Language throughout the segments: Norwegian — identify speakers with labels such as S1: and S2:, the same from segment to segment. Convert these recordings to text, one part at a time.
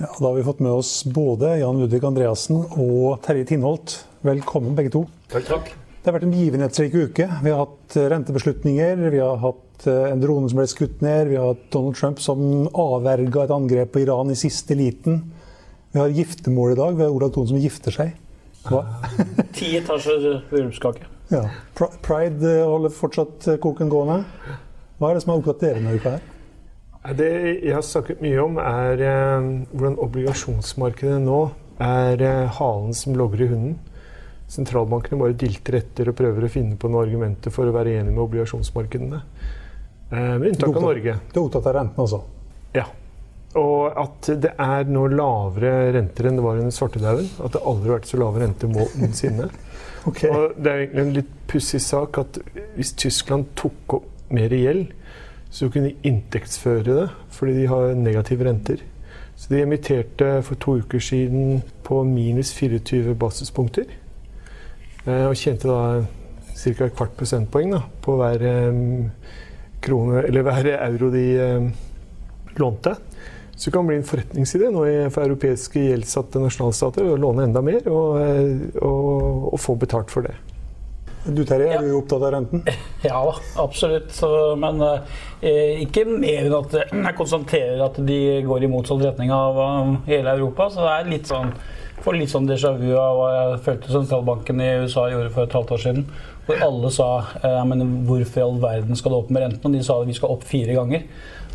S1: Ja, da har vi fått med oss både Jan Ludvig Andreassen og Terje Tinholt. Velkommen begge to.
S2: Takk, takk.
S1: Det har vært en begivenhetsrik uke. Vi har hatt eh, rentebeslutninger, vi har hatt eh, en drone som ble skutt ned, vi har hatt Donald Trump som avverga et angrep på Iran i siste liten. Vi har giftermål i dag. Vi har Olav Thon som gifter seg. Hva?
S2: Ti etasjer bryllupskake.
S1: Ja. Pride eh, holder fortsatt koken gående. Hva er det som har opptatt dere denne uka her?
S3: Det jeg har snakket mye om, er eh, hvordan obligasjonsmarkedet nå er eh, halen som logger i hunden. Sentralbankene bare dilter etter og prøver å finne på noen argumenter for å være enig med obligasjonsmarkedene. Eh, med unntak av Norge.
S1: Du er opptatt av renten også?
S3: Ja. Og at det er nå lavere renter enn det var under svartedauden. At det aldri har vært så lave renter noensinne.
S1: okay.
S3: Og det er egentlig en litt pussig sak at hvis Tyskland tok opp mer gjeld, så kunne de inntektsføre det fordi de har negative renter. Så de emitterte for to uker siden på minus 24 basispunkter. Eh, og tjente da ca. et kvart prosentpoeng da, på hver, um, krone, eller hver euro de um, lånte. Så det kan bli en forretningsidé for europeiske gjeldsatte nasjonalstater å låne enda mer og, og, og få betalt for det.
S1: Du Terje, er du opptatt av renten?
S2: Ja absolutt. Men eh, ikke mer enn at jeg konstaterer at de går i motsatt retning av hele Europa. Så det er litt sånn får litt sånn déjà vu av hva jeg følte sentralbanken i USA gjorde for et halvt år siden. Hvor alle sa eh, men hvorfor i all verden skal det opp med renten? Og de sa at vi skal opp fire ganger.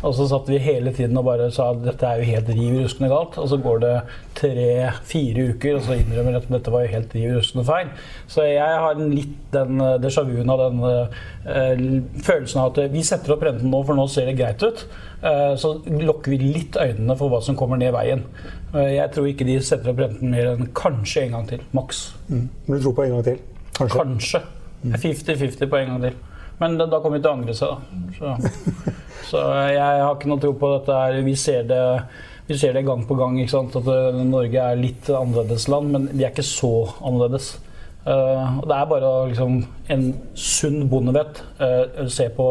S2: Og så satt vi hele tiden og bare sa at dette er jo helt riv ruskende galt. Og så går det tre-fire uker, og så innrømmer at dette var jo helt riv ruskende feil. Så jeg har litt den déjà vu-en av den uh, følelsen av at vi setter opp renten nå, for nå ser det greit ut. Uh, så lukker vi litt øynene for hva som kommer ned veien. Uh, jeg tror ikke de setter opp renten mer enn kanskje en gang til. Maks.
S1: Mm. Men du tror på en gang til?
S2: Kanskje. kanskje. 50-50 på en gang til. Men da kommer vi til å angre seg, da. Så. Så jeg har ikke noe tro på dette. her. Vi ser det, vi ser det gang på gang. At eh, Norge er litt annerledes land, men vi er ikke så annerledes. Uh, det er bare liksom, en sunn bondevett. Uh, se på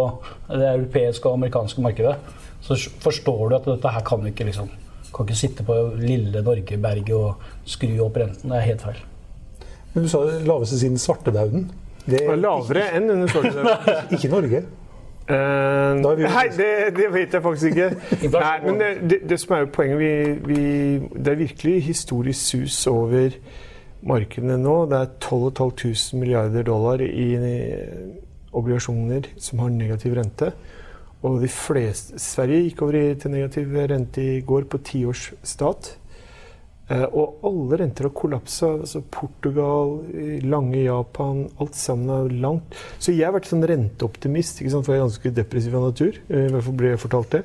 S2: det europeiske og amerikanske markedet. Så forstår du at dette her kan vi ikke liksom Kan ikke sitte på lille Norgeberget og skru opp renten. Det er helt feil.
S1: Men du sa det laveste siden svartedauden.
S3: Det er lavere enn under svartedauden.
S1: ikke Norge?
S3: Uh, nei, det, det, vet jeg faktisk ikke. nei, men det, det, det, som er jo poenget vi, vi, Det er virkelig historisk sus over markedene nå. Det er 12 500 milliarder dollar i, i obligasjoner som har negativ rente. Og de fleste Sverige gikk over til negativ rente i går på tiårs stat. Eh, og alle renter har kollapsa. Altså Portugal, lange Japan, alt sammen er langt. Så jeg har vært sånn renteoptimist, ikke sant? for jeg er ganske depressiv av natur. Eh, I hvert fall ble jeg fortalt det.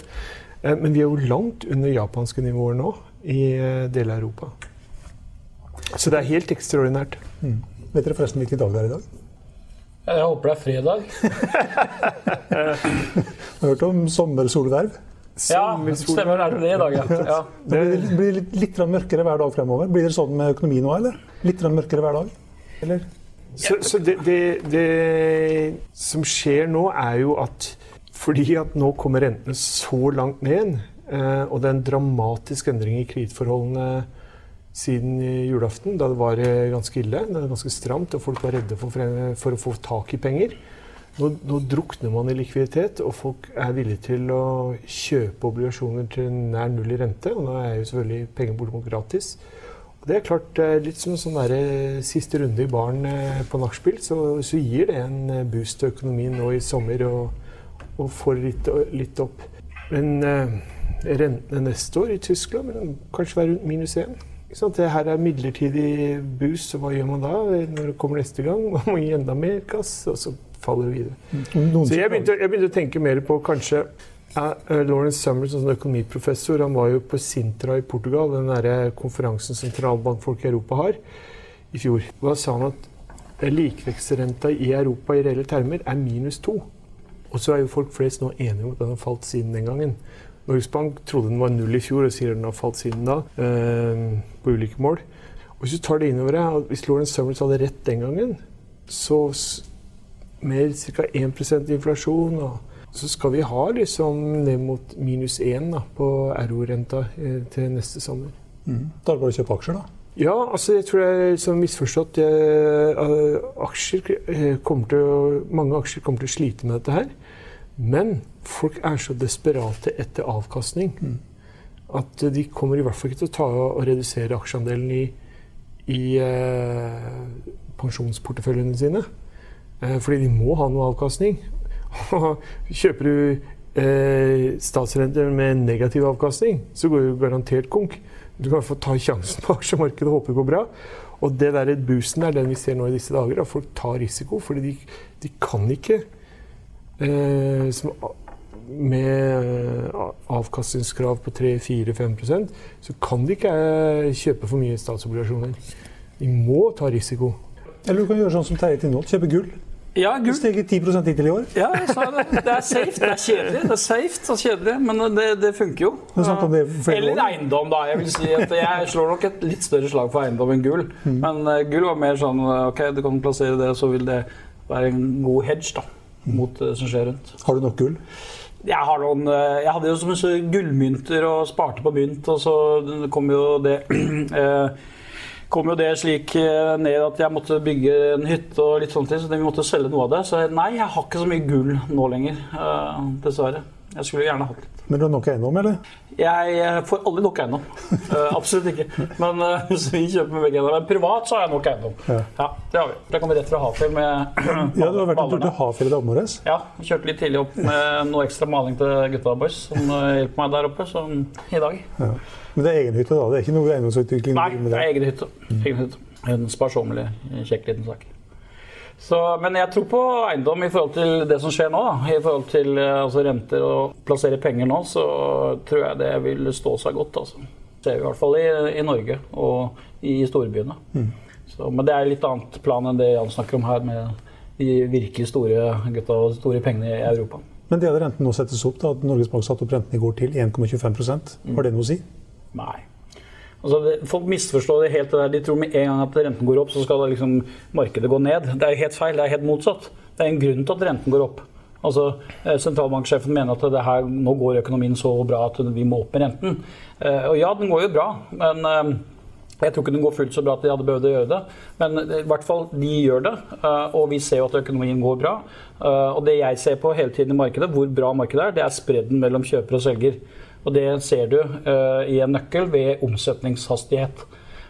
S3: Eh, men vi er jo langt under japanske nivåer nå i deler av Europa. Så det er helt ekstraordinært.
S1: Mm. Vet dere forresten hvilken dag det er i dag?
S2: Jeg håper det er fredag.
S1: Har du hørt om sommersolverv?
S2: Ja, stemmer det det i dag, ja. ja.
S1: Det blir litt, litt mørkere hver dag fremover. Blir det sånn med økonomi nå, eller? Litt mørkere hver dag? Eller?
S3: Så, så det, det, det, som skjer nå, er jo at fordi at nå kommer rentene så langt ned, eh, og det er en dramatisk endring i kredittforholdene siden julaften, da det var eh, ganske ille, det var ganske stramt, og folk var redde for, for å få tak i penger, nå, nå, drukner man i likviditet, og folk er villige til å kjøpe obligasjoner til nær null i rente. Og nå er jo selvfølgelig penger bortimot gratis. Og det er klart, litt som en sånn der, eh, siste runde i baren eh, på nachspiel, så, så, gir det en eh, boost til økonomien nå i sommer og, og får litt, litt opp. Men eh, rentene neste år i Tyskland vil kanskje være rundt minus én. Det her er midlertidig boost, så hva gjør man da når det kommer neste gang? Man må gi enda mer gass. og så faller videre. Mm. Så jeg begynte, jeg begynte, å tenke mer på kanskje uh, Lawrence Summers, en sånn økonomiprofessor, han var jo på Sintra i Portugal, den der konferansen sentralbankfolk i Europa har, i fjor. Da sa han at likevekstrenta i Europa i reelle termer er minus to. Og så er jo folk flest nå enige om at den har falt siden den gangen. Norges Bank trodde den var null i fjor og sier den har falt siden da, eh, på ulike mål. Og Hvis du tar det innover deg, hvis Lawrence Summers hadde rett den gangen, så med ca. 1% inflasjon og Så skal vi ha liksom ned mot minus én på RO-renta eh, til neste sommer.
S1: Mm. Da er det bare å kjøpe aksjer, da?
S3: Ja, altså jeg tror jeg liksom misforstått. Jeg, aksjer kommer til mange aksjer kommer til å slite med dette her. Men folk er så desperate etter avkastning mm. at de kommer i hvert fall ikke til å ta og redusere aksjeandelen i, i eh, pensjonsporteføljene sine. Eh, fordi de må ha noe avkastning. Kjøper du eh, statsrenter med negativ avkastning, så går jo garantert konk. Du kan få ta sjansen på aksjemarkedet og håpe det går bra. Og det der boosten er den vi ser nå i disse dager. At folk tar risiko. fordi de, de kan ikke eh, som, Med avkastningskrav på 3-4-5% så kan de ikke eh, kjøpe for mye statsobligasjoner. De må ta risiko.
S1: Eller du kan gjøre sånn som Terje Tindholt, kjøpe gull.
S2: Ja,
S1: gull. Steget 10 hittil i år.
S2: Ja, jeg sa det. Det er safe. Det er kjedelig, det er safe og kjedelig, men det, det funker jo.
S1: Det
S2: Eller eiendom, da. Jeg vil si at jeg slår nok et litt større slag for eiendom enn gull. Mm. Men uh, gull var mer sånn OK, du kan plassere det, så vil det være en god hedge da, mot det som skjer rundt.
S1: Har du nok gull?
S2: Jeg, har noen, eh, jeg hadde jo så gullmynter og sparte på mynt, og så kom jo det uh, kom jo det slik eh, ned at jeg måtte bygge en hytte og litt sånt, så vi måtte selge noe av det. Så nei, jeg har ikke så mye gull nå lenger, uh, dessverre. Jeg skulle gjerne hatt litt.
S1: Men du har nok eiendom, eller?
S2: Jeg får aldri nok eiendom. Uh, absolutt ikke. Men uh, hvis vi kjøper med begge Men privat så har jeg nok eiendom. Ja. ja det har vi. Jeg kommer rett fra Hafjell med
S1: Ja, du har vært en tur til Hafjell i dag morges?
S2: Ja. Kjørte litt tidlig opp med noe ekstra maling til gutta boys som hjelper meg der oppe, som i dag. Ja.
S1: Men det er egen hytte, da? Det er ikke noe eiendomsutvikling?
S2: Nei, det er egen hytte. Egen hytte. En sparsommelig, kjekk liten sak. Så, men jeg tror på eiendom i forhold til det som skjer nå. Da. I forhold til eh, altså, renter og plassere penger nå, så tror jeg det vil stå seg godt. Altså. Det ser vi i hvert fall i, i Norge og i storbyene. Mm. Så, men det er litt annet plan enn det Jan snakker om her, med de virkelig store gutta og store pengene i Europa.
S1: Men det at renten nå settes opp, da, at Norges Bank satte opp renten i går til 1,25% har det noe å si?
S2: Nei. Altså, folk misforstår det helt. Det der. De tror med en gang at renten går opp, så skal det liksom, markedet gå ned. Det er helt feil. Det er helt motsatt. Det er en grunn til at renten går opp. Altså, eh, Sentralbanksjefen mener at her, nå går økonomien så bra at vi må opp med renten. Eh, og ja, den går jo bra, men eh, jeg tror ikke den går fullt så bra at de hadde behøvd å gjøre det. Men i hvert fall, de gjør det, og vi ser jo at økonomien går bra. Og det jeg ser på hele tiden i markedet, hvor bra markedet er, det er spredden mellom kjøper og selger. Og det ser du uh, i en nøkkel ved omsetningshastighet.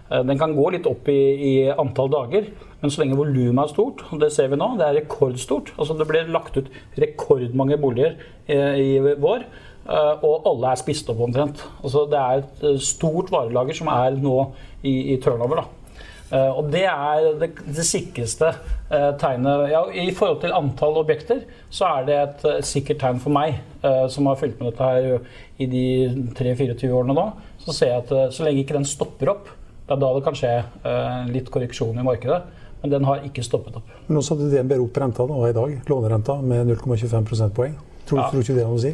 S2: Uh, den kan gå litt opp i, i antall dager, men så lenge volumet er stort, og det ser vi nå, det er rekordstort. Altså det ble lagt ut rekordmange boliger uh, i vår. og alle er spist opp omtrent. Altså det er et stort varelager som er nå i, i turnover. da. Uh, og det er det, det sikreste uh, tegnet. Ja, I forhold til antall objekter så er det et uh, sikkert tegn for meg, som har fulgt med dette her i de 3-24 årene nå. Så ser jeg at så lenge ikke den stopper opp, det er da det kan skje litt korreksjon i markedet. Men den har ikke stoppet opp.
S1: Men også hadde DNB opp renta nå i dag, lånerenta med 0,25 prosentpoeng. Tror, ja. tror ikke det har noe å si?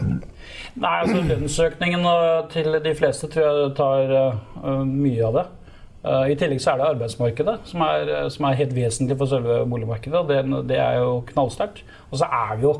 S2: Nei, altså Lønnsøkningen til de fleste tror jeg tar mye av det. Eh, I tillegg så er det arbeidsmarkedet som er, eh, som er helt vesentlig for selve boligmarkedet. Det, det er jo knallsterkt. Og så er vi jo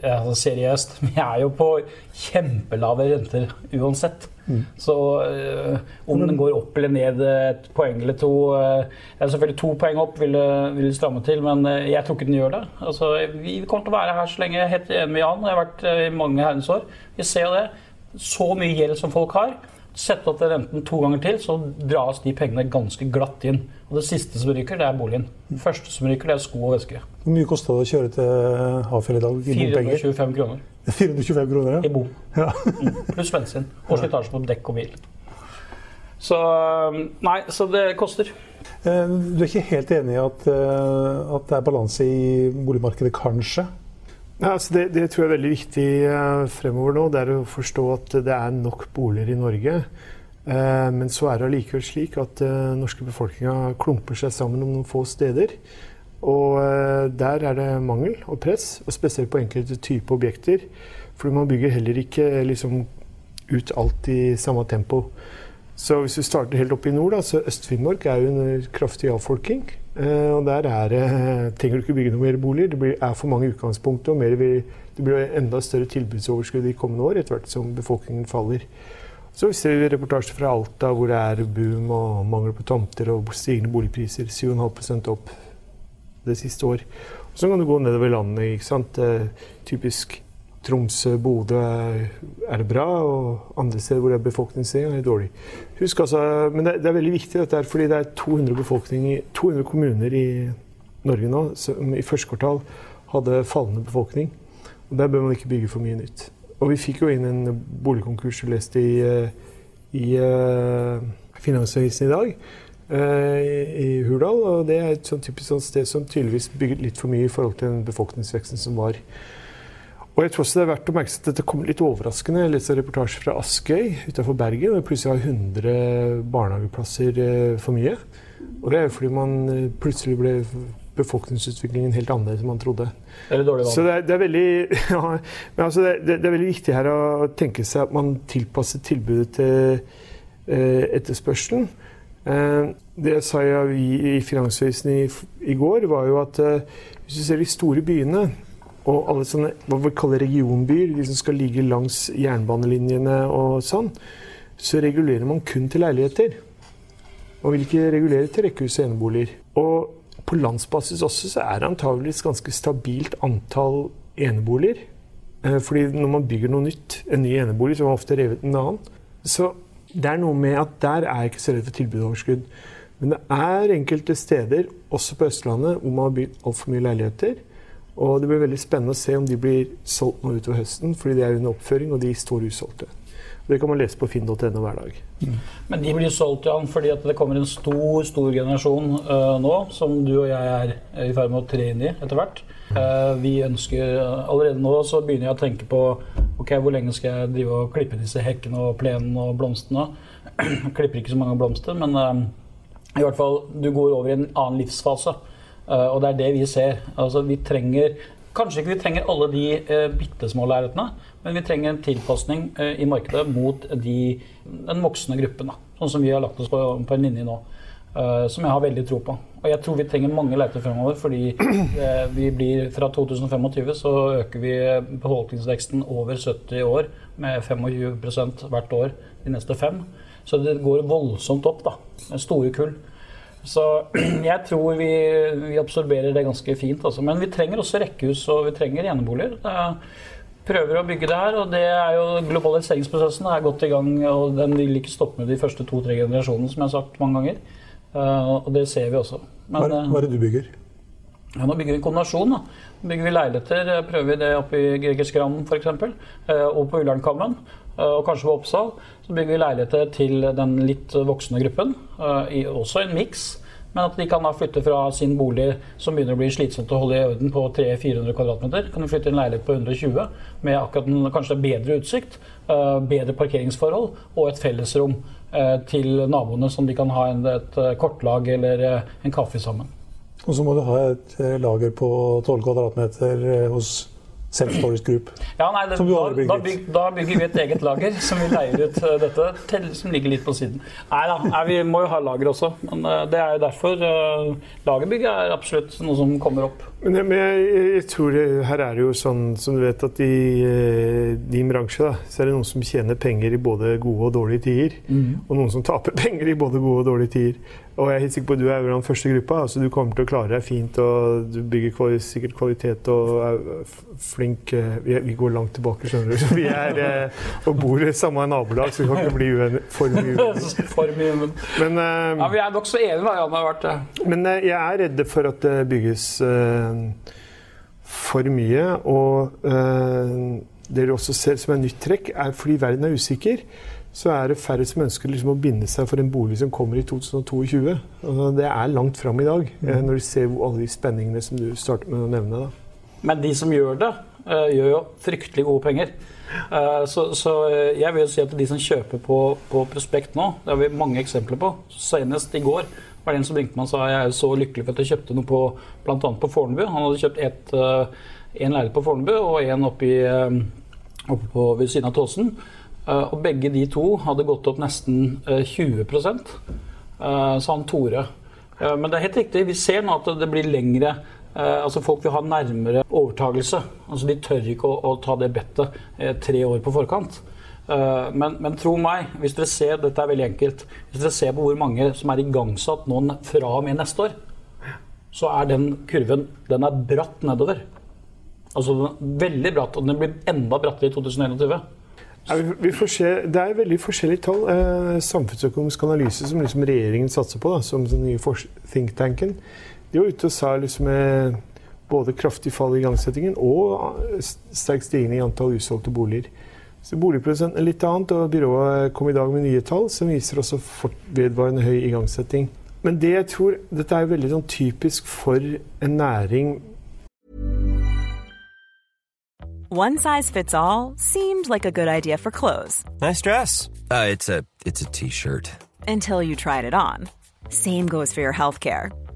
S2: altså seriøst, vi er jo på kjempelave renter uansett. Mm. Så øh, om den går opp eller ned et poeng eller to øh, Selvfølgelig to poeng opp vil, vil stramme til, men jeg tror ikke den gjør det. Altså, vi kommer til å være her så lenge. Helt enig med Jan. Jeg har vært i mange herrens år. Vi ser jo det. Så mye gjeld som folk har. Sett opp renten to ganger til, så dras de pengene ganske glatt inn. Og Det siste som ryker, det er boligen. Det første som ryker, det er sko og veske.
S1: Hvor mye kosta det å kjøre til Hafjell i dag?
S2: I 425 kroner.
S1: 425 kroner, ja.
S2: I bom. Ja. Mm. Pluss bensin. Og slitasje på dekk og bil. Så Nei, så det koster.
S1: Eh, du er ikke helt enig i at, eh, at det er balanse i boligmarkedet, kanskje?
S3: Ja, altså det, det, tror jeg er veldig viktig uh, fremover nå. Det er å forstå at det er nok boliger i Norge. Uh, men så er det allikevel slik at uh, norske befolkninga klumper seg sammen om noen få steder. Og der er det mangel og press, og spesielt på enkelte typer objekter. For man bygger heller ikke liksom, ut alt i samme tempo. Så hvis vi starter helt oppe i nord, da, så Øst-Finnmark er jo under kraftig avfolking. Eh, og der er det, trenger du ikke bygge noe mer boliger. Det er for mange utgangspunkter. og mer, Det blir enda større tilbudsoverskudd i kommende år etter hvert som befolkningen faller. Så vi ser reportasjer fra Alta hvor det er boom og mangel på tomter og stigende boligpriser. 7,5% opp det siste år. Og så kan du gå nedover landet. ikke sant? Eh, typisk Tromsø, Bodø er det bra, og andre steder hvor det er befolkningsstigning, er dårlig. Husk altså, Men det, det, er veldig viktig dette her, fordi det er 200, 200 kommuner i Norge nå som i første kvartal hadde fallende befolkning. Og Der bør man ikke bygge for mye nytt. Og vi fikk jo inn en boligkonkurs, du leste i, eh, i uh, Finansavisen i dag, uh, i Hurdal. Og det er et sånn typisk sånn sted som tydeligvis bygget litt for mye i forhold til den befolkningsveksten som var. Og jeg tror også det er verdt å merke seg at dette kommer litt overraskende. Jeg leste en reportasje fra Askøy utenfor Bergen, hvor plutselig har 100 barnehageplasser eh, for mye. Og det er jo fordi man eh, plutselig ble befolkningsutviklingen helt annerledes enn man trodde.
S2: Eller dårlig valg.
S3: Så det er, det er veldig, ja, altså det, det, er veldig viktig her å tenke seg at man tilpasser tilbudet til eh, etterspørselen. Eh, det jeg sa i, i Finansavisen i, i, går, var jo at eh, hvis du ser de store byene og alle sånne hva vi kaller regionbyer, de som skal ligge langs jernbanelinjene og sånn, så regulerer man kun til leiligheter. Man vil ikke regulere til rekkehus og eneboliger. Og på landsbasis også så er det antageligvis ganske stabilt antall eneboliger. Eh, fordi når man bygger noe nytt, en ny enebolig, så har man ofte revet en annen. Så det er noe med at der er jeg ikke så redd for tilbudsoverskudd. Men det er enkelte steder, også på Østlandet, hvor man har bygd altfor mye leiligheter og det blir veldig spennende å se om de blir solgt nå utover høsten, fordi de er under oppføring og de står usolgte. Det kan man lese på finn.no hver dag. Mm.
S2: Men de blir solgt, Jan, fordi det kommer en stor stor generasjon uh, nå, som du og jeg er i ferd med å tre inn i etter hvert. Uh, vi ønsker, Allerede nå så begynner jeg å tenke på ok, hvor lenge skal jeg drive og klippe disse hekkene og plenen og blomstene. Klipper ikke så mange blomster, men uh, i hvert fall, du går over i en annen livsfase. Eh, og det er det vi ser. Altså, vi trenger Kanskje ikke vi trenger alle de uh, bitte små lerretene, men vi trenger en tilpasning uh, i markedet mot de, den voksne gruppen. Da. Sånn som vi har lagt oss på, på en linje nå. Uh, som jeg har veldig tro på. Og jeg tror vi trenger mange leiligheter fremover, fordi uh, vi blir fra 2025 så øker vi befolkningsveksten over 70 år med 25% hvert år de neste fem. Så det går voldsomt opp, da. Med store kull. Så jeg tror vi, vi absorberer det ganske fint. Altså. Men vi trenger også rekkehus og vi trenger eneboliger. Prøver å bygge det her, og det er jo globaliseringsprosessen er godt i gang. og Den vil ikke stoppe med de første to-tre generasjonene, som jeg har sagt mange ganger. Uh, og det ser vi også.
S1: Men, hva, hva er det du bygger?
S2: Ja, nå bygger vi en kombinasjon. da. Bygger vi leiligheter, prøver vi det oppe i Gregersgranen f.eks. Uh, og på Ullernkammen. Uh, og kanskje på Oppsal. Så bygger vi leiligheter til den litt voksne gruppen. Uh, også en miks. Men at de kan da flytte fra sin bolig som begynner å bli slitsomt å holde i orden på 300-400 kvadratmeter, kan de flytte i en leilighet på 120 med akkurat en, kanskje bedre utsikt, uh, bedre parkeringsforhold og et fellesrom til naboene som de kan ha et kortlag eller en kaffe sammen.
S1: Og så må du ha et lager på 12 kvadratmeter hos Self-storage group.
S2: Ja, nei, det, da, da, bygger, da, bygger vi et eget lager som vi leier ut uh, dette til, som ligger litt på siden. Nei da, nei, vi må jo ha lager også. Men uh, det er jo derfor uh, lagerbygg er absolutt noe som kommer opp.
S3: Men, men jeg, jeg, tror det, her er det jo sånn som du vet at i din bransje da, så er det noen som tjener penger i både gode og dårlige tider. Mm. Og noen som taper penger i både gode og dårlige tider. Og jeg er helt sikker på at du er den første gruppa. altså Du kommer til å klare deg fint, og du bygger kvali sikkert kvalitet og er flink. Eh, vi, går langt tilbake, skjønner du. Vi er, eh, og bor i samme nabolag, så vi kan ikke bli uenige for mye
S2: uenige. Men, uh, ja, vi er nokså enige, da, Jan. har vært det.
S3: Men jeg er redd for at det bygges uh, for mye. Og det dere også ser som er nytt trekk, er fordi verden er usikker så er det færre som ønsker liksom å binde seg for en bolig som kommer i 2022. og det er langt fram i dag, mm. når du ser alle de spenningene som du startet med å nevne. Da.
S2: Men de som gjør det, gjør jo fryktelig gode penger. Så, så, jeg vil si at de som kjøper på, på, prospekt nå, det har vi mange eksempler på. Senest i går var det en som ringte meg og sa jeg er så lykkelig for at jeg kjøpte noe på bl.a. på Fornebu. Han hadde kjøpt et, uh, en leilighet på Fornebu og en oppe, oppe på, ved siden av Tåsen. Og begge de to hadde gått opp nesten 20% sa han Tore. Men det er helt riktig, vi ser nå at det blir lengre altså Folk vil ha nærmere overtagelse. Altså De tør ikke å, å ta det bettet tre år på forkant. Men, men, tro meg, hvis dere ser dette er veldig enkelt, hvis dere ser på hvor mange som er igangsatt nå fra og med neste år, så er den kurven den er bratt nedover. Altså veldig bratt, og den blir enda brattere i 2021.
S3: Ja, vi, vi se, det er veldig forskjellige tall. Eh, samfunnsøkonomisk analyse, som liksom regjeringen satser på, da, som den nye think tanken, de var ute og sa liksom eh, både kraftig fall i igangsettingen og eh, sterk stigning i antall usolgte boliger. Så Boligprosenten er litt annet, og byrået kom i dag med nye tall som viser også vedvarende høy igangsetting. Men det jeg tror, dette er veldig sånn typisk for en næring
S4: One size fits all seemed like a good idea for clothes.
S5: Nice dress. Uh, it's a t-shirt.
S4: Until you tried it on. Same goes for your healthcare.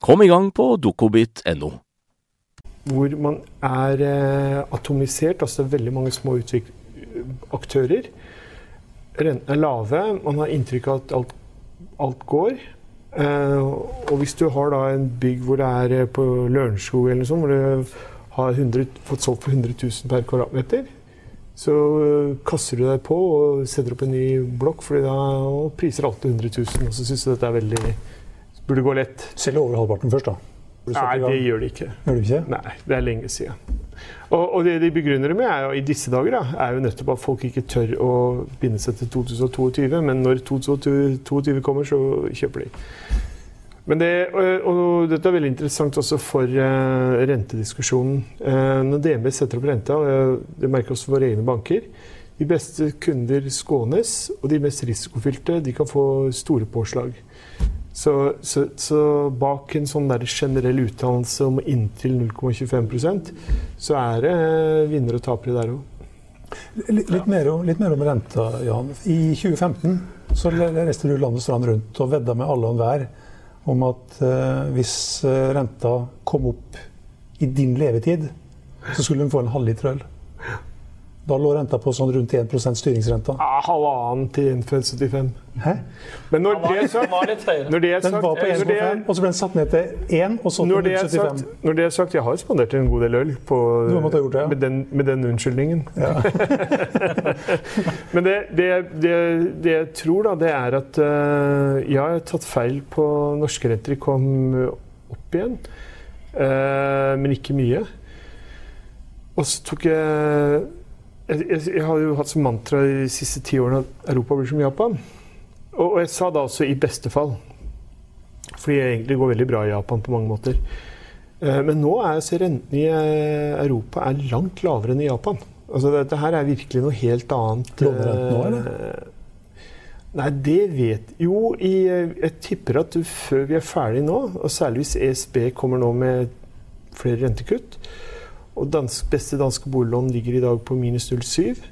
S6: Kom i gang på dokobit.no.
S3: Hvor man er eh, atomisert, altså veldig mange små aktører. Rentene er lave, man har inntrykk av at alt, alt går. Eh, og hvis du har da en bygg hvor det er eh, på Lørenskog eller noe sånt, hvor du har 100, fått solgt for 100 000 per kvadratmeter, så kaster du deg på og setter opp en ny blokk, fordi da priser alt til 100 000. Og så syns du dette er veldig burde gå lett.
S1: Selge over halvparten først, da?
S3: Nei, det gjør de ikke.
S1: Gjør de ikke?
S3: Nei, det er lenge siden. Og, og det de begrunner det med er jo, i disse dager, da, er jo nettopp at folk ikke tør å binde seg til 2022. Men når 2022 kommer, så kjøper de. Men det, og, og dette er veldig interessant også for uh, rentediskusjonen. Uh, når DNB setter opp renta, uh, det merker også våre egne banker De beste kunder skånes, og de mest risikofylte de kan få store påslag. Så, så, så, bak en sånn der generell utdannelse om inntil 0,25% så er det vinnere og tapere der òg.
S1: Litt, ja. mer om, litt mer om renta, Jan. I 2015 så reiste du land og strand rundt og vedda med alle og enhver om at eh, hvis eh, renta kom opp i din levetid, så skulle hun få en halvliter øl. Da lå renta på sånn rundt 1% styringsrenta.
S3: Ja, halvannen til 1,75. Hæ? Men når det er sagt,
S1: når det er sagt Den var på 1,5, og så ble den satt ned til 1, og så til 75.
S3: Når det er sagt, jeg har spandert en god del øl på,
S1: gjort det, ja.
S3: med, den, med, den, unnskyldningen. Ja. Men det, det, det, det, jeg tror, da, det er at uh, jeg har tatt feil på norske renter. De kom opp igjen, uh, men ikke mye. Og så tok jeg jeg, jeg, jeg, har jo hatt som mantra de siste ti årene at Europa blir som Japan. Og, og jeg sa da også i beste fall. Fordi det egentlig går veldig bra i Japan på mange måter. Eh, men nå er rentene i eh, Europa er langt lavere enn i Japan. Altså Dette her er virkelig noe helt annet.
S1: Lånerenten nå, eller?
S3: Eh, nei, det vet Jo, jeg tipper at du, før vi er ferdig nå, og særlig hvis ESB kommer nå med flere rentekutt, og dansk, beste danske boliglån ligger i dag på minus 0,7.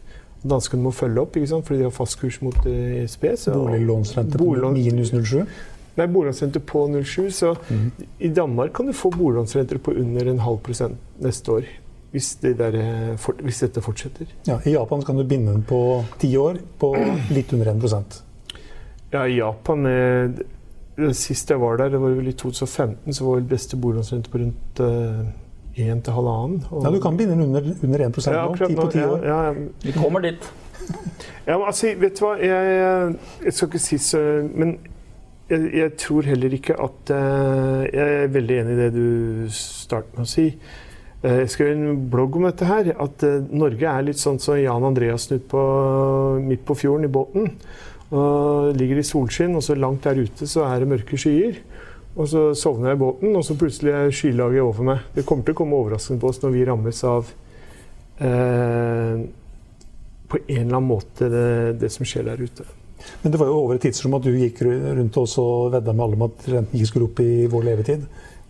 S3: Danskene må følge opp ikke sant? fordi de har fastkurs mot ESB. Så,
S1: Boliglånsrente på minus 07.
S3: Nei, boliglånsrente på 0,7. Så i Danmark kan du få boliglånsrenter på under en halv prosent neste år. Hvis, det der, eh, for, hvis dette fortsetter.
S1: Ja, I Japan kan du binde den på ti år på litt under 1%
S3: Ja, i Japan eh, Sist jeg var der, det var vel i 2015, så var vel beste boliglånsrente på rundt eh, 1 til halvannen. og-
S1: Ja, du kan binde den under, under 1
S3: Ja,
S1: nå.
S3: akkurat
S1: Ti på
S3: nå,
S1: ti
S3: ja,
S1: år.
S3: ja,
S2: Vi kommer dit.
S3: Ja, men altså, vet du hva? Jeg, jeg skal ikke si så Men jeg, jeg tror heller ikke at uh, Jeg er veldig enig i det du startet med å si. Uh, Jeg skrev en blogg om dette her. At uh, Norge er litt sånn som Jan Andreassen ut på, midt på fjorden i båten. Og ligger i solskinn, og så langt der ute så er det mørke skyer. Og så sovner jeg i båten, og så plutselig er skylaget over meg. Det kommer til å komme overraskende på oss når vi rammes av eh, på en eller annen måte det, det som skjer der ute.
S1: Men det var jo over et tidsrom at du gikk rundt oss og vedda med alle om at renten ikke skulle opp i vår levetid.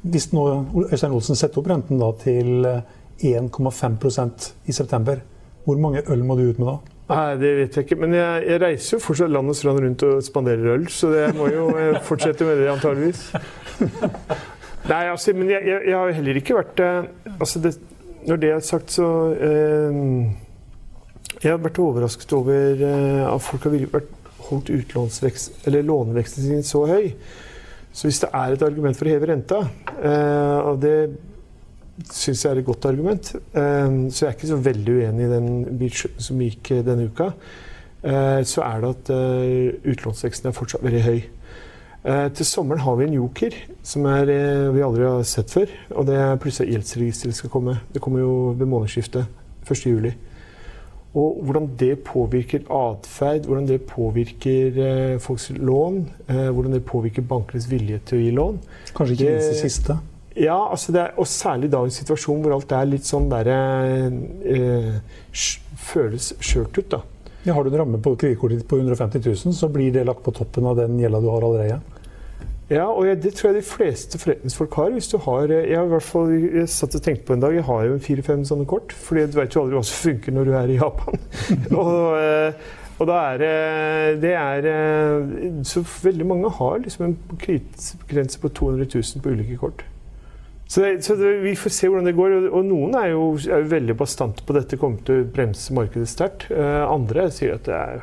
S1: Hvis nå Øystein Olsen setter opp renten til 1,5% i september, hvor mange øl må du ut med da?
S3: Nei, Det vet jeg ikke, men jeg, jeg reiser jo fortsatt land og strand rundt og spanderer øl, så jeg må jo eh, fortsette med det antageligvis. Nei, altså, men jeg, jeg, jeg har jo heller ikke vært eh, altså det, Når det er sagt, så eh, Jeg har vært overrasket over eh, at folk har vært holdt låneveksten sin så høy. Så hvis det er et argument for å heve renta, eh, og det syns jeg er et godt argument. Eh, Så jeg er ikke så veldig uenig i den budsjetten som gikk eh, denne uka. Eh, Så er det at utlånsveksten er fortsatt veldig høy. Til sommeren har vi en joker som er, vi aldri har sett før. Og det er plutselig gjeldsregisteret skal komme. Det kommer jo ved månedsskiftet 1.7. Og hvordan det påvirker atferd, hvordan det påvirker folks lån, hvordan det påvirker bankenes vilje til å gi lån,
S1: Kanskje ikke
S3: Det-
S1: minst det siste.
S3: Ja, altså det er, og særlig i dagens situasjon hvor alt er litt sånn derre eh, Føles skjørt ut, da.
S1: Ja, har du en ramme på kredittkortet ditt på 150 000, så blir det lagt på toppen av den gjelda du har allerede.
S3: Ja, og jeg, det tror jeg de fleste forretningsfolk har. hvis du har, eh, Jeg har i hvert fall, jeg satt og tenkte på en dag, jeg har jo fire-fem sånne kort. fordi du vet jo aldri hva som funker når du er i Japan. og, eh, og da er det er, eh, Så veldig mange har liksom en kredittgrense på 200 000 på ulike kort. Så, det, så det, vi får se hvordan det går. Og, og noen er jo, er jo veldig bastante på dette kommer til å bremse markedet sterkt. Uh, andre sier at det er,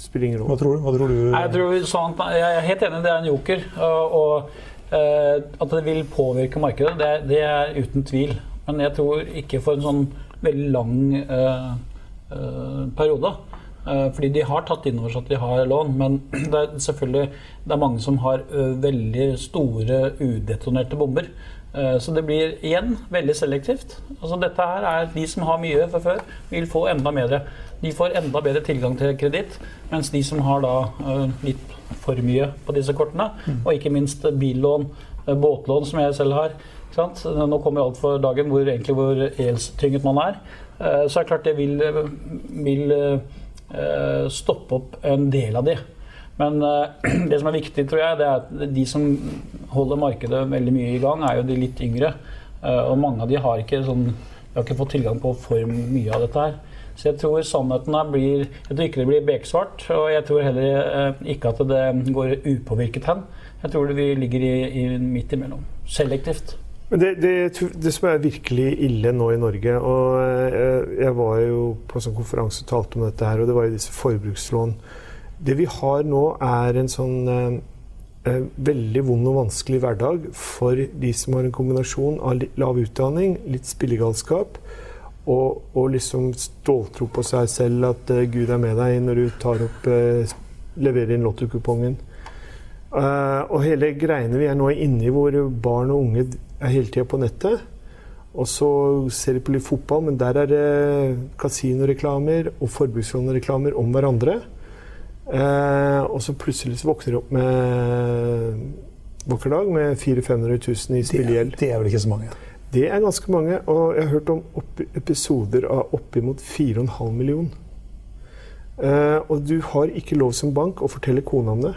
S3: spiller ingen
S1: Hva tror du? hva tror du?
S2: Jeg, tror sånn, jeg er helt enig, det er en joker. Og, og uh, at det vil påvirke markedet, det, er- det er uten tvil. Men jeg tror ikke for en sånn veldig lang uh, uh, periode. Eh, fordi de har tatt inn over seg at de har lån, men det er selvfølgelig det er mange som har veldig store udetonerte bomber. Eh, Så det blir igjen veldig selektivt. Altså dette her er De som har mye fra før, vil få enda bedre. De får enda bedre tilgang til kreditt, mens de som har da eh, litt for mye på disse kortene, og ikke minst billån, eh, båtlån som jeg selv har? Nå kommer alt for dagen hvor, egentlig hvor gjeldstynget man er. Så er det klart det vil, vil stoppe opp en del av de. Men eh, det som er viktig, tror jeg, det er at de som holder markedet veldig mye i gang, er jo de litt yngre. Eh, Og mange av de har ikke, sånn, de har ikke fått tilgang på for mye av dette her. Så jeg tror sannheten her blir Jeg tror ikke det blir beksvart, og jeg tror heller eh, ikke at det går upåvirket hen. Jeg tror vi ligger i, i midt imellom. Selektivt.
S3: Det, det, det som er virkelig ille nå i Norge og Jeg var jo på en sånn konferanse og talte om dette her, og det var jo disse forbrukslån. Det vi har nå, er en sånn eh, eh, veldig vond og vanskelig hverdag for de som har en kombinasjon av lav utdanning, litt spillegalskap og, og liksom ståltro på seg selv at eh, Gud er med deg når du tar opp eh, leverer inn lottokupongen. Eh, og hele greiene vi er nå inne i, hvor barn og unge er hele tida på nettet. Og så ser de på litt fotball, men der er det kasinoreklamer og forbrukslånreklamer om hverandre. Eh, og så plutselig så våkner de opp med vakker dag med 400 000-500 000 i
S1: Det,
S3: spillegjeld.
S1: det er vel ikke så mange.
S3: Det er ganske mange, og jeg har hørt om opp, episoder av oppimot 4,5 million. Eh, og du har ikke lov som bank å fortelle kona om det.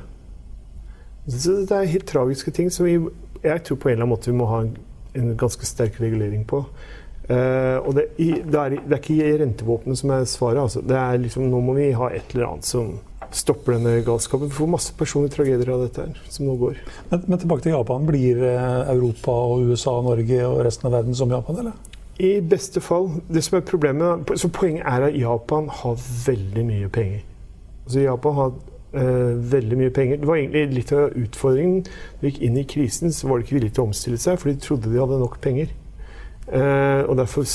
S3: Så det er helt tragiske ting som vi, jeg tror på en eller annen måte vi må ha en, en ganske sterk regulering på. Uh, og det, det, er, det, er, ikke rentevåpenet som er svaret. Altså. Det er liksom, nå må vi ha et eller annet som stopper denne galskapen. Vi får masse personlige tragedier av dette her, som nå går.
S1: Men, men tilbake til Japan. Blir eh, Europa og USA og Norge og resten av verden som Japan, eller?
S3: I beste fall. Det som er problemet, så Poenget er at Japan har veldig mye penger. Altså Japan har eh, veldig mye penger. Det var egentlig litt av utfordringen. Da de gikk inn i krisen, så var de ikke villige til å omstille seg, for de trodde de hadde nok penger. Eh, og Derfor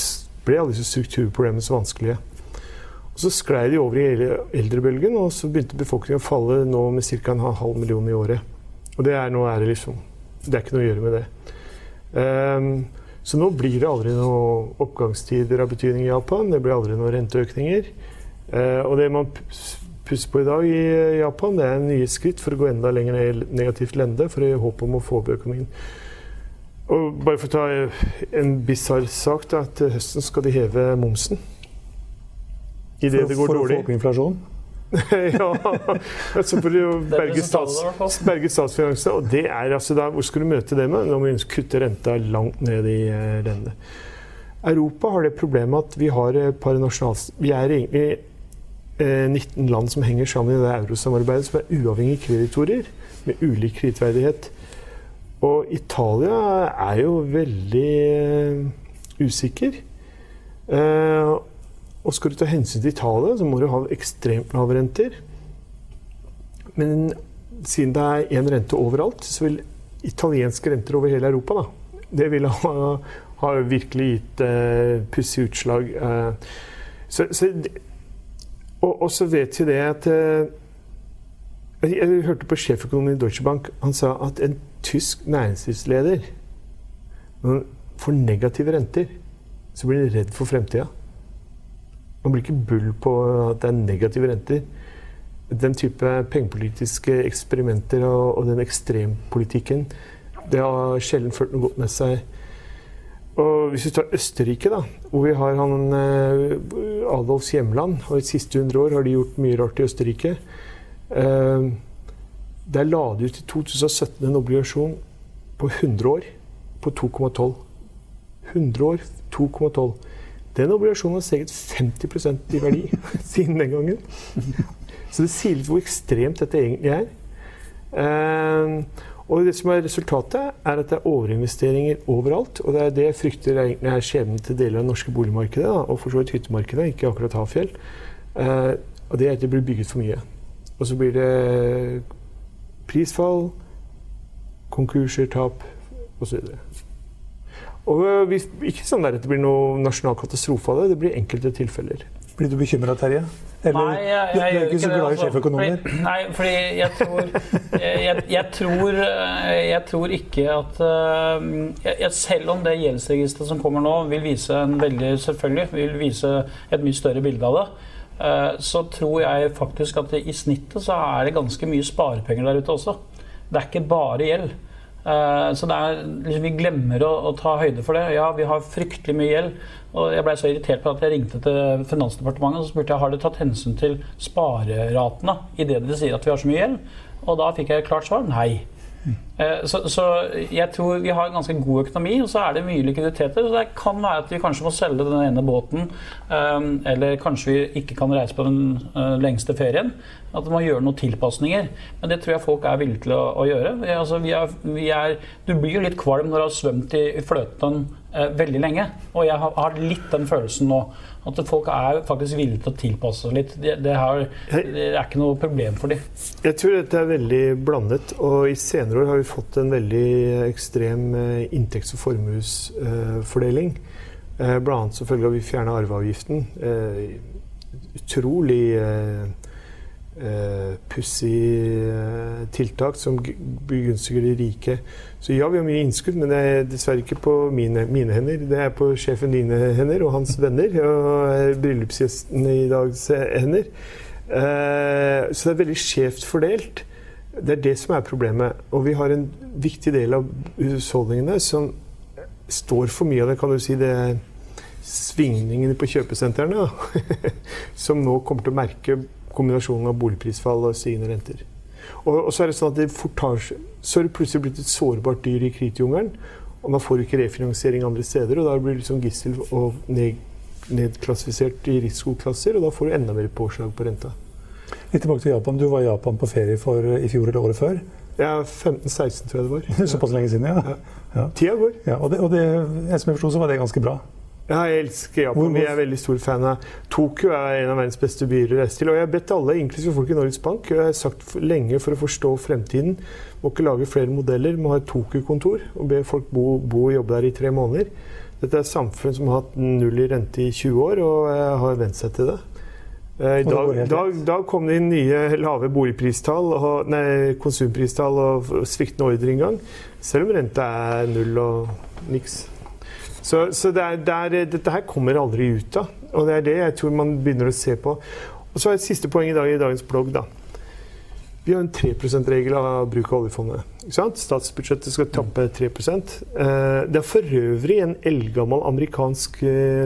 S3: ble alle disse strukturproblemene så vanskelige. Så sklei de over i eldrebølgen, og så begynte befolkningen å falle nå med ca. en halv million i året. Og det er, nå er det liksom Det er ikke noe å gjøre med det. Um, så nå blir det aldri noen oppgangstider av betydning i Japan. Det blir aldri noen renteøkninger. Uh, og det man pusser på i dag i Japan, det er nye skritt for å gå enda lenger ned i negativt lende for å gi håp om å få opp økonomien. Og bare for å ta en bisarr sak, da, til høsten skal de heve momsen
S1: i det for, det går for dårlig. For å få opp inflasjonen?
S3: ja, altså for å berge, stats, berge statsfinansene. Og det er altså da, Hvor skal du møte det med? Nå må vi kutte renta langt ned i uh, denne. Europa har det problemet at vi har et par nasjonals... Vi er egentlig eh, 19 land som henger sammen i det eurosamarbeidet, som er uavhengige kreditorer med ulik kredittverdighet. Og Italia er jo veldig uh, usikker. Uh, og skal du ta hensyn til Italia, så må du ha ekstremt lave renter. Men siden det er én rente overalt, så vil italienske renter over hele Europa da, Det ville ha, ha virkelig gitt uh, pussige utslag. Uh, så, så, og, og, så vet vi det at jeg, jeg, hørte på sjeføkonomen i Deutsche Bank. Han sa at en tysk næringslivsleder Når han får negative renter, så blir han redd for fremtida. Man blir ikke bull på at det er negative renter. Den type pengepolitiske eksperimenter og, og den ekstrempolitikken, det har sjelden ført noe godt med seg. Og hvis vi tar Østerrike, da, hvor vi har han eh, Adolfs hjemland, og i de siste 100 år har de gjort mye rart i Østerrike. Eh, der la de ut i 2017 en obligasjon på 100 år på 2,12. 100 år, 2,12. Den obligasjonen har steget 50% i verdi siden den gangen. Så det sier litt hvor ekstremt dette egentlig er. Uh, og det som er resultatet, er at det er overinvesteringer overalt. Og det er det jeg frykter egentlig er skjebnen til deler av det norske boligmarkedet, og for så vidt hyttemarkedet, ikke akkurat Hafjell. Uh, og det er at det blir bygget for mye. Og så blir det prisfall, konkurser, tap osv. Og vi, ikke sånn at det blir noe nasjonal katastrofe av det, det blir enkelte tilfeller.
S1: Blir du bekymra, Terje? Eller,
S2: nei, jeg, jeg, jeg,
S1: du er ikke så glad i altså. sjeføkonomer?
S2: Fordi, nei, fordi jeg tror jeg, tror jeg, tror ikke at uh, Selv om det gjeldsregisteret som kommer nå, vil vise en veldig selvfølgelig, vil vise et mye større bilde av det, uh, så tror jeg faktisk at i snittet så er det ganske mye sparepenger der ute også. Det er ikke bare gjeld. Eh, så er, liksom, vi glemmer å, å, ta høyde for det. Ja, vi har fryktelig mye gjeld. Og jeg ble så irritert på at jeg ringte til Finansdepartementet og spurte jeg har de tatt hensyn til spareratene i det de sier at vi har så mye gjeld. Og da fikk jeg et klart svar nei. Eh, så, så, jeg tror vi har en ganske god økonomi, og så er det mye likviditeter. Så det kan være at vi kanskje må selge den ene båten, eh, eller kanskje vi ikke kan reise på den eh, lengste ferien. At vi må gjøre noen tilpasninger. Men det tror jeg folk er villige til å, å gjøre. Altså, vi er, vi er, du blir jo litt kvalm når du har svømt i, fløten veldig lenge. Og jeg har litt den følelsen nå. At folk er faktisk villige til å tilpasse seg litt. Det, det, har, det, er ikke noe problem for dem.
S3: Jeg tror dette er veldig blandet. Og i senere år har vi fått en veldig ekstrem eh, inntekts- og formuesfordeling. Bl.a. blant annet som følge av at vi fjerna arveavgiften. Eh, utrolig uh, pussig uh, tiltak som begunstiger de rike. Så ja, vi har mye innskudd, men det er dessverre ikke på mine, mine hender. Det er på sjefen dine hender og hans venner og bryllupsgjesten i dags hender. Eh, så det er veldig skjevt fordelt. Det er det som er problemet. Og vi har en viktig del av husholdningene som står for mye av det, kan du si. det er svingningene på kjøpesentrene som nå kommer til å merke kombinasjonen av boligprisfall og stigende renter. Og, og, så er det sånn at det fort har, så er det plutselig blitt et sårbart dyr i kritjungelen. Og da får du ikke refinansiering andre steder, og da blir du liksom gissel og ned, nedklassifisert i risikoklasser, og da får du enda mer påslag på renta.
S1: Litt tilbake til Japan. Du var i Japan på ferie for, i fjor eller året før.
S3: Ja, 15-16 tror jeg det var.
S1: Såpass lenge siden, ja.
S3: Ja. Tida går.
S1: ja og det, og det, jeg som jeg forsto, så var det ganske bra.
S3: Ja, jeg elsker Japan. Vi er veldig stor fan av Tokyo er en av verdens beste byer å reise til. Og jeg har bedt alle, inklusive folk i Norges Bank, jeg har sagt lenge for å forstå fremtiden, må ikke lage flere modeller, må ha et Tokyo-kontor og be folk bo, bo og jobbe der i tre måneder. Dette er et samfunn som har hatt null i rente i 20 år, og har vent seg til det. Eh, I dag, dag, dag kom det inn nye lave boligpristall, og, nei, konsumpristall og sviktende ordreinngang, selv om renta er null og niks. Så, så det er, det er, dette her kommer aldri ut av, og det er det jeg tror man begynner å se på. Og så er et siste poeng i dag i dagens blogg. da. Vi har en 3 %-regel av bruk av oljefondet. Statsbudsjettet skal tappe 3 Eh, Det er for øvrig en eldgammel amerikansk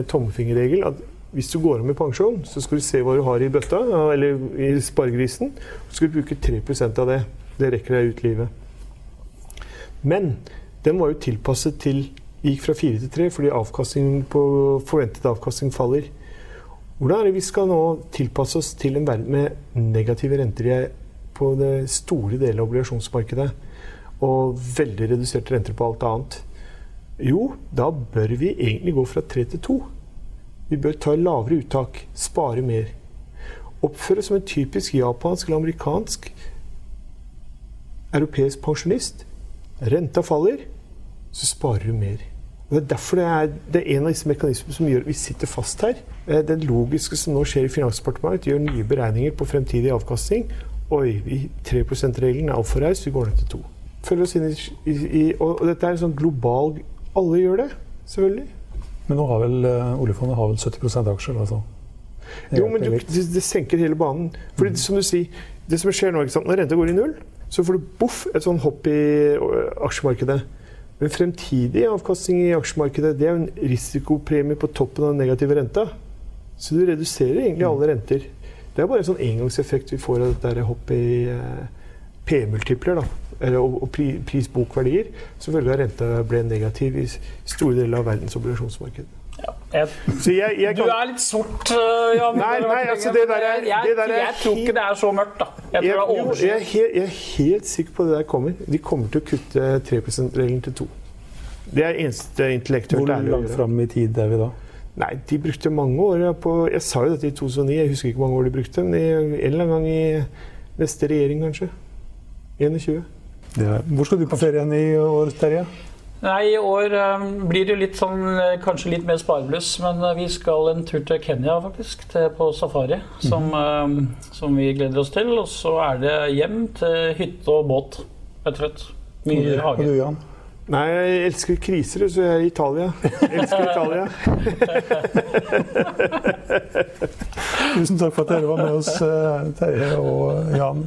S3: tommefingerregel at hvis du går av med pensjon, så skal du se hva du har i bøtta, eller i sparegrisen, så skal du bruke 3% av det. Det rekker deg ut livet. Men den var jo tilpasset til gikk fra 4 til 3 fordi avkastningen på forventet avkastning faller. Hvordan er det vi skal nå tilpasse oss til en verden med negative renter på det store deler av obligasjonsmarkedet, og veldig reduserte renter på alt annet? Jo, da bør vi egentlig gå fra 3 til 2. Vi bør ta lavere uttak, spare mer. Oppføre som en typisk japansk eller amerikansk europeisk pensjonist. Renta faller, så sparer du mer. Og Det er derfor det er, det er en av disse mekanismene som gjør at vi sitter fast her. Eh, Det logiske som nå skjer i Finansdepartementet, gjør nye beregninger på fremtidig avkastning. Oi, vi- 3 %-regelen er altfor raus, vi går ned til 2 Følger oss inn i, i, i og, dette er en sånn global Alle gjør det, selvfølgelig.
S1: Men nå har vel uh, oljefondet har vel 70% aksjer, altså.
S3: Jo, men du, det, det senker hele banen. Fordi som du sier, det som skjer nå, ikke sant? når renta går i null, så får du boff et sånn hopp i aksjemarkedet. Men fremtidig avkastning i aksjemarkedet det er en risikopremie på toppen av den negative renta. Så du reduserer egentlig alle renter. Det er bare en sånn engangseffekt vi får av dette hoppet i eh, P-multipler. og, prisbokverdier pri, pris-bok-verdier, som følge av renta ble negativ i store deler av verdens obligasjonsmarked.
S2: Jeg,
S3: Så jeg, kan...
S2: du er litt sort, øh, Jan.
S3: Nei, nei, altså, det der er-
S2: jeg,
S3: det der er
S2: jeg tror ikke det er så mørkt, da. Jeg tror
S3: Jeg,
S2: det er
S3: jeg, er
S2: overskyet.
S3: helt, jeg er helt sikker på at det der kommer. De kommer til å kutte 3 %-regelen til 2 Det er eneste intellektuelt
S1: Hvor
S3: ærlig å
S1: langt fram i tid er vi da?
S3: Nei, de brukte mange år på Jeg sa jo dette i 2009, jeg husker ikke hvor mange år de brukte. Men en eller annen gang i neste regjering, kanskje. 21.
S1: Det er, hvor skal du på ferie igjen i år, Terje?
S2: Nei, i år øh, blir det litt sånn, øh, kanskje litt mer sparebluss, men øh, vi skal en tur til Kenya, faktisk. Til, på safari, som, øh, som vi gleder oss til. Og så er det hjem til hytte og båt, rett og slett. Mye
S1: Og
S2: hage.
S1: du, Jan?
S3: Nei, jeg elsker kriser, så jeg er i Italia. Jeg elsker Italia.
S1: Tusen takk for at dere var med oss, eh, Terje og Jan.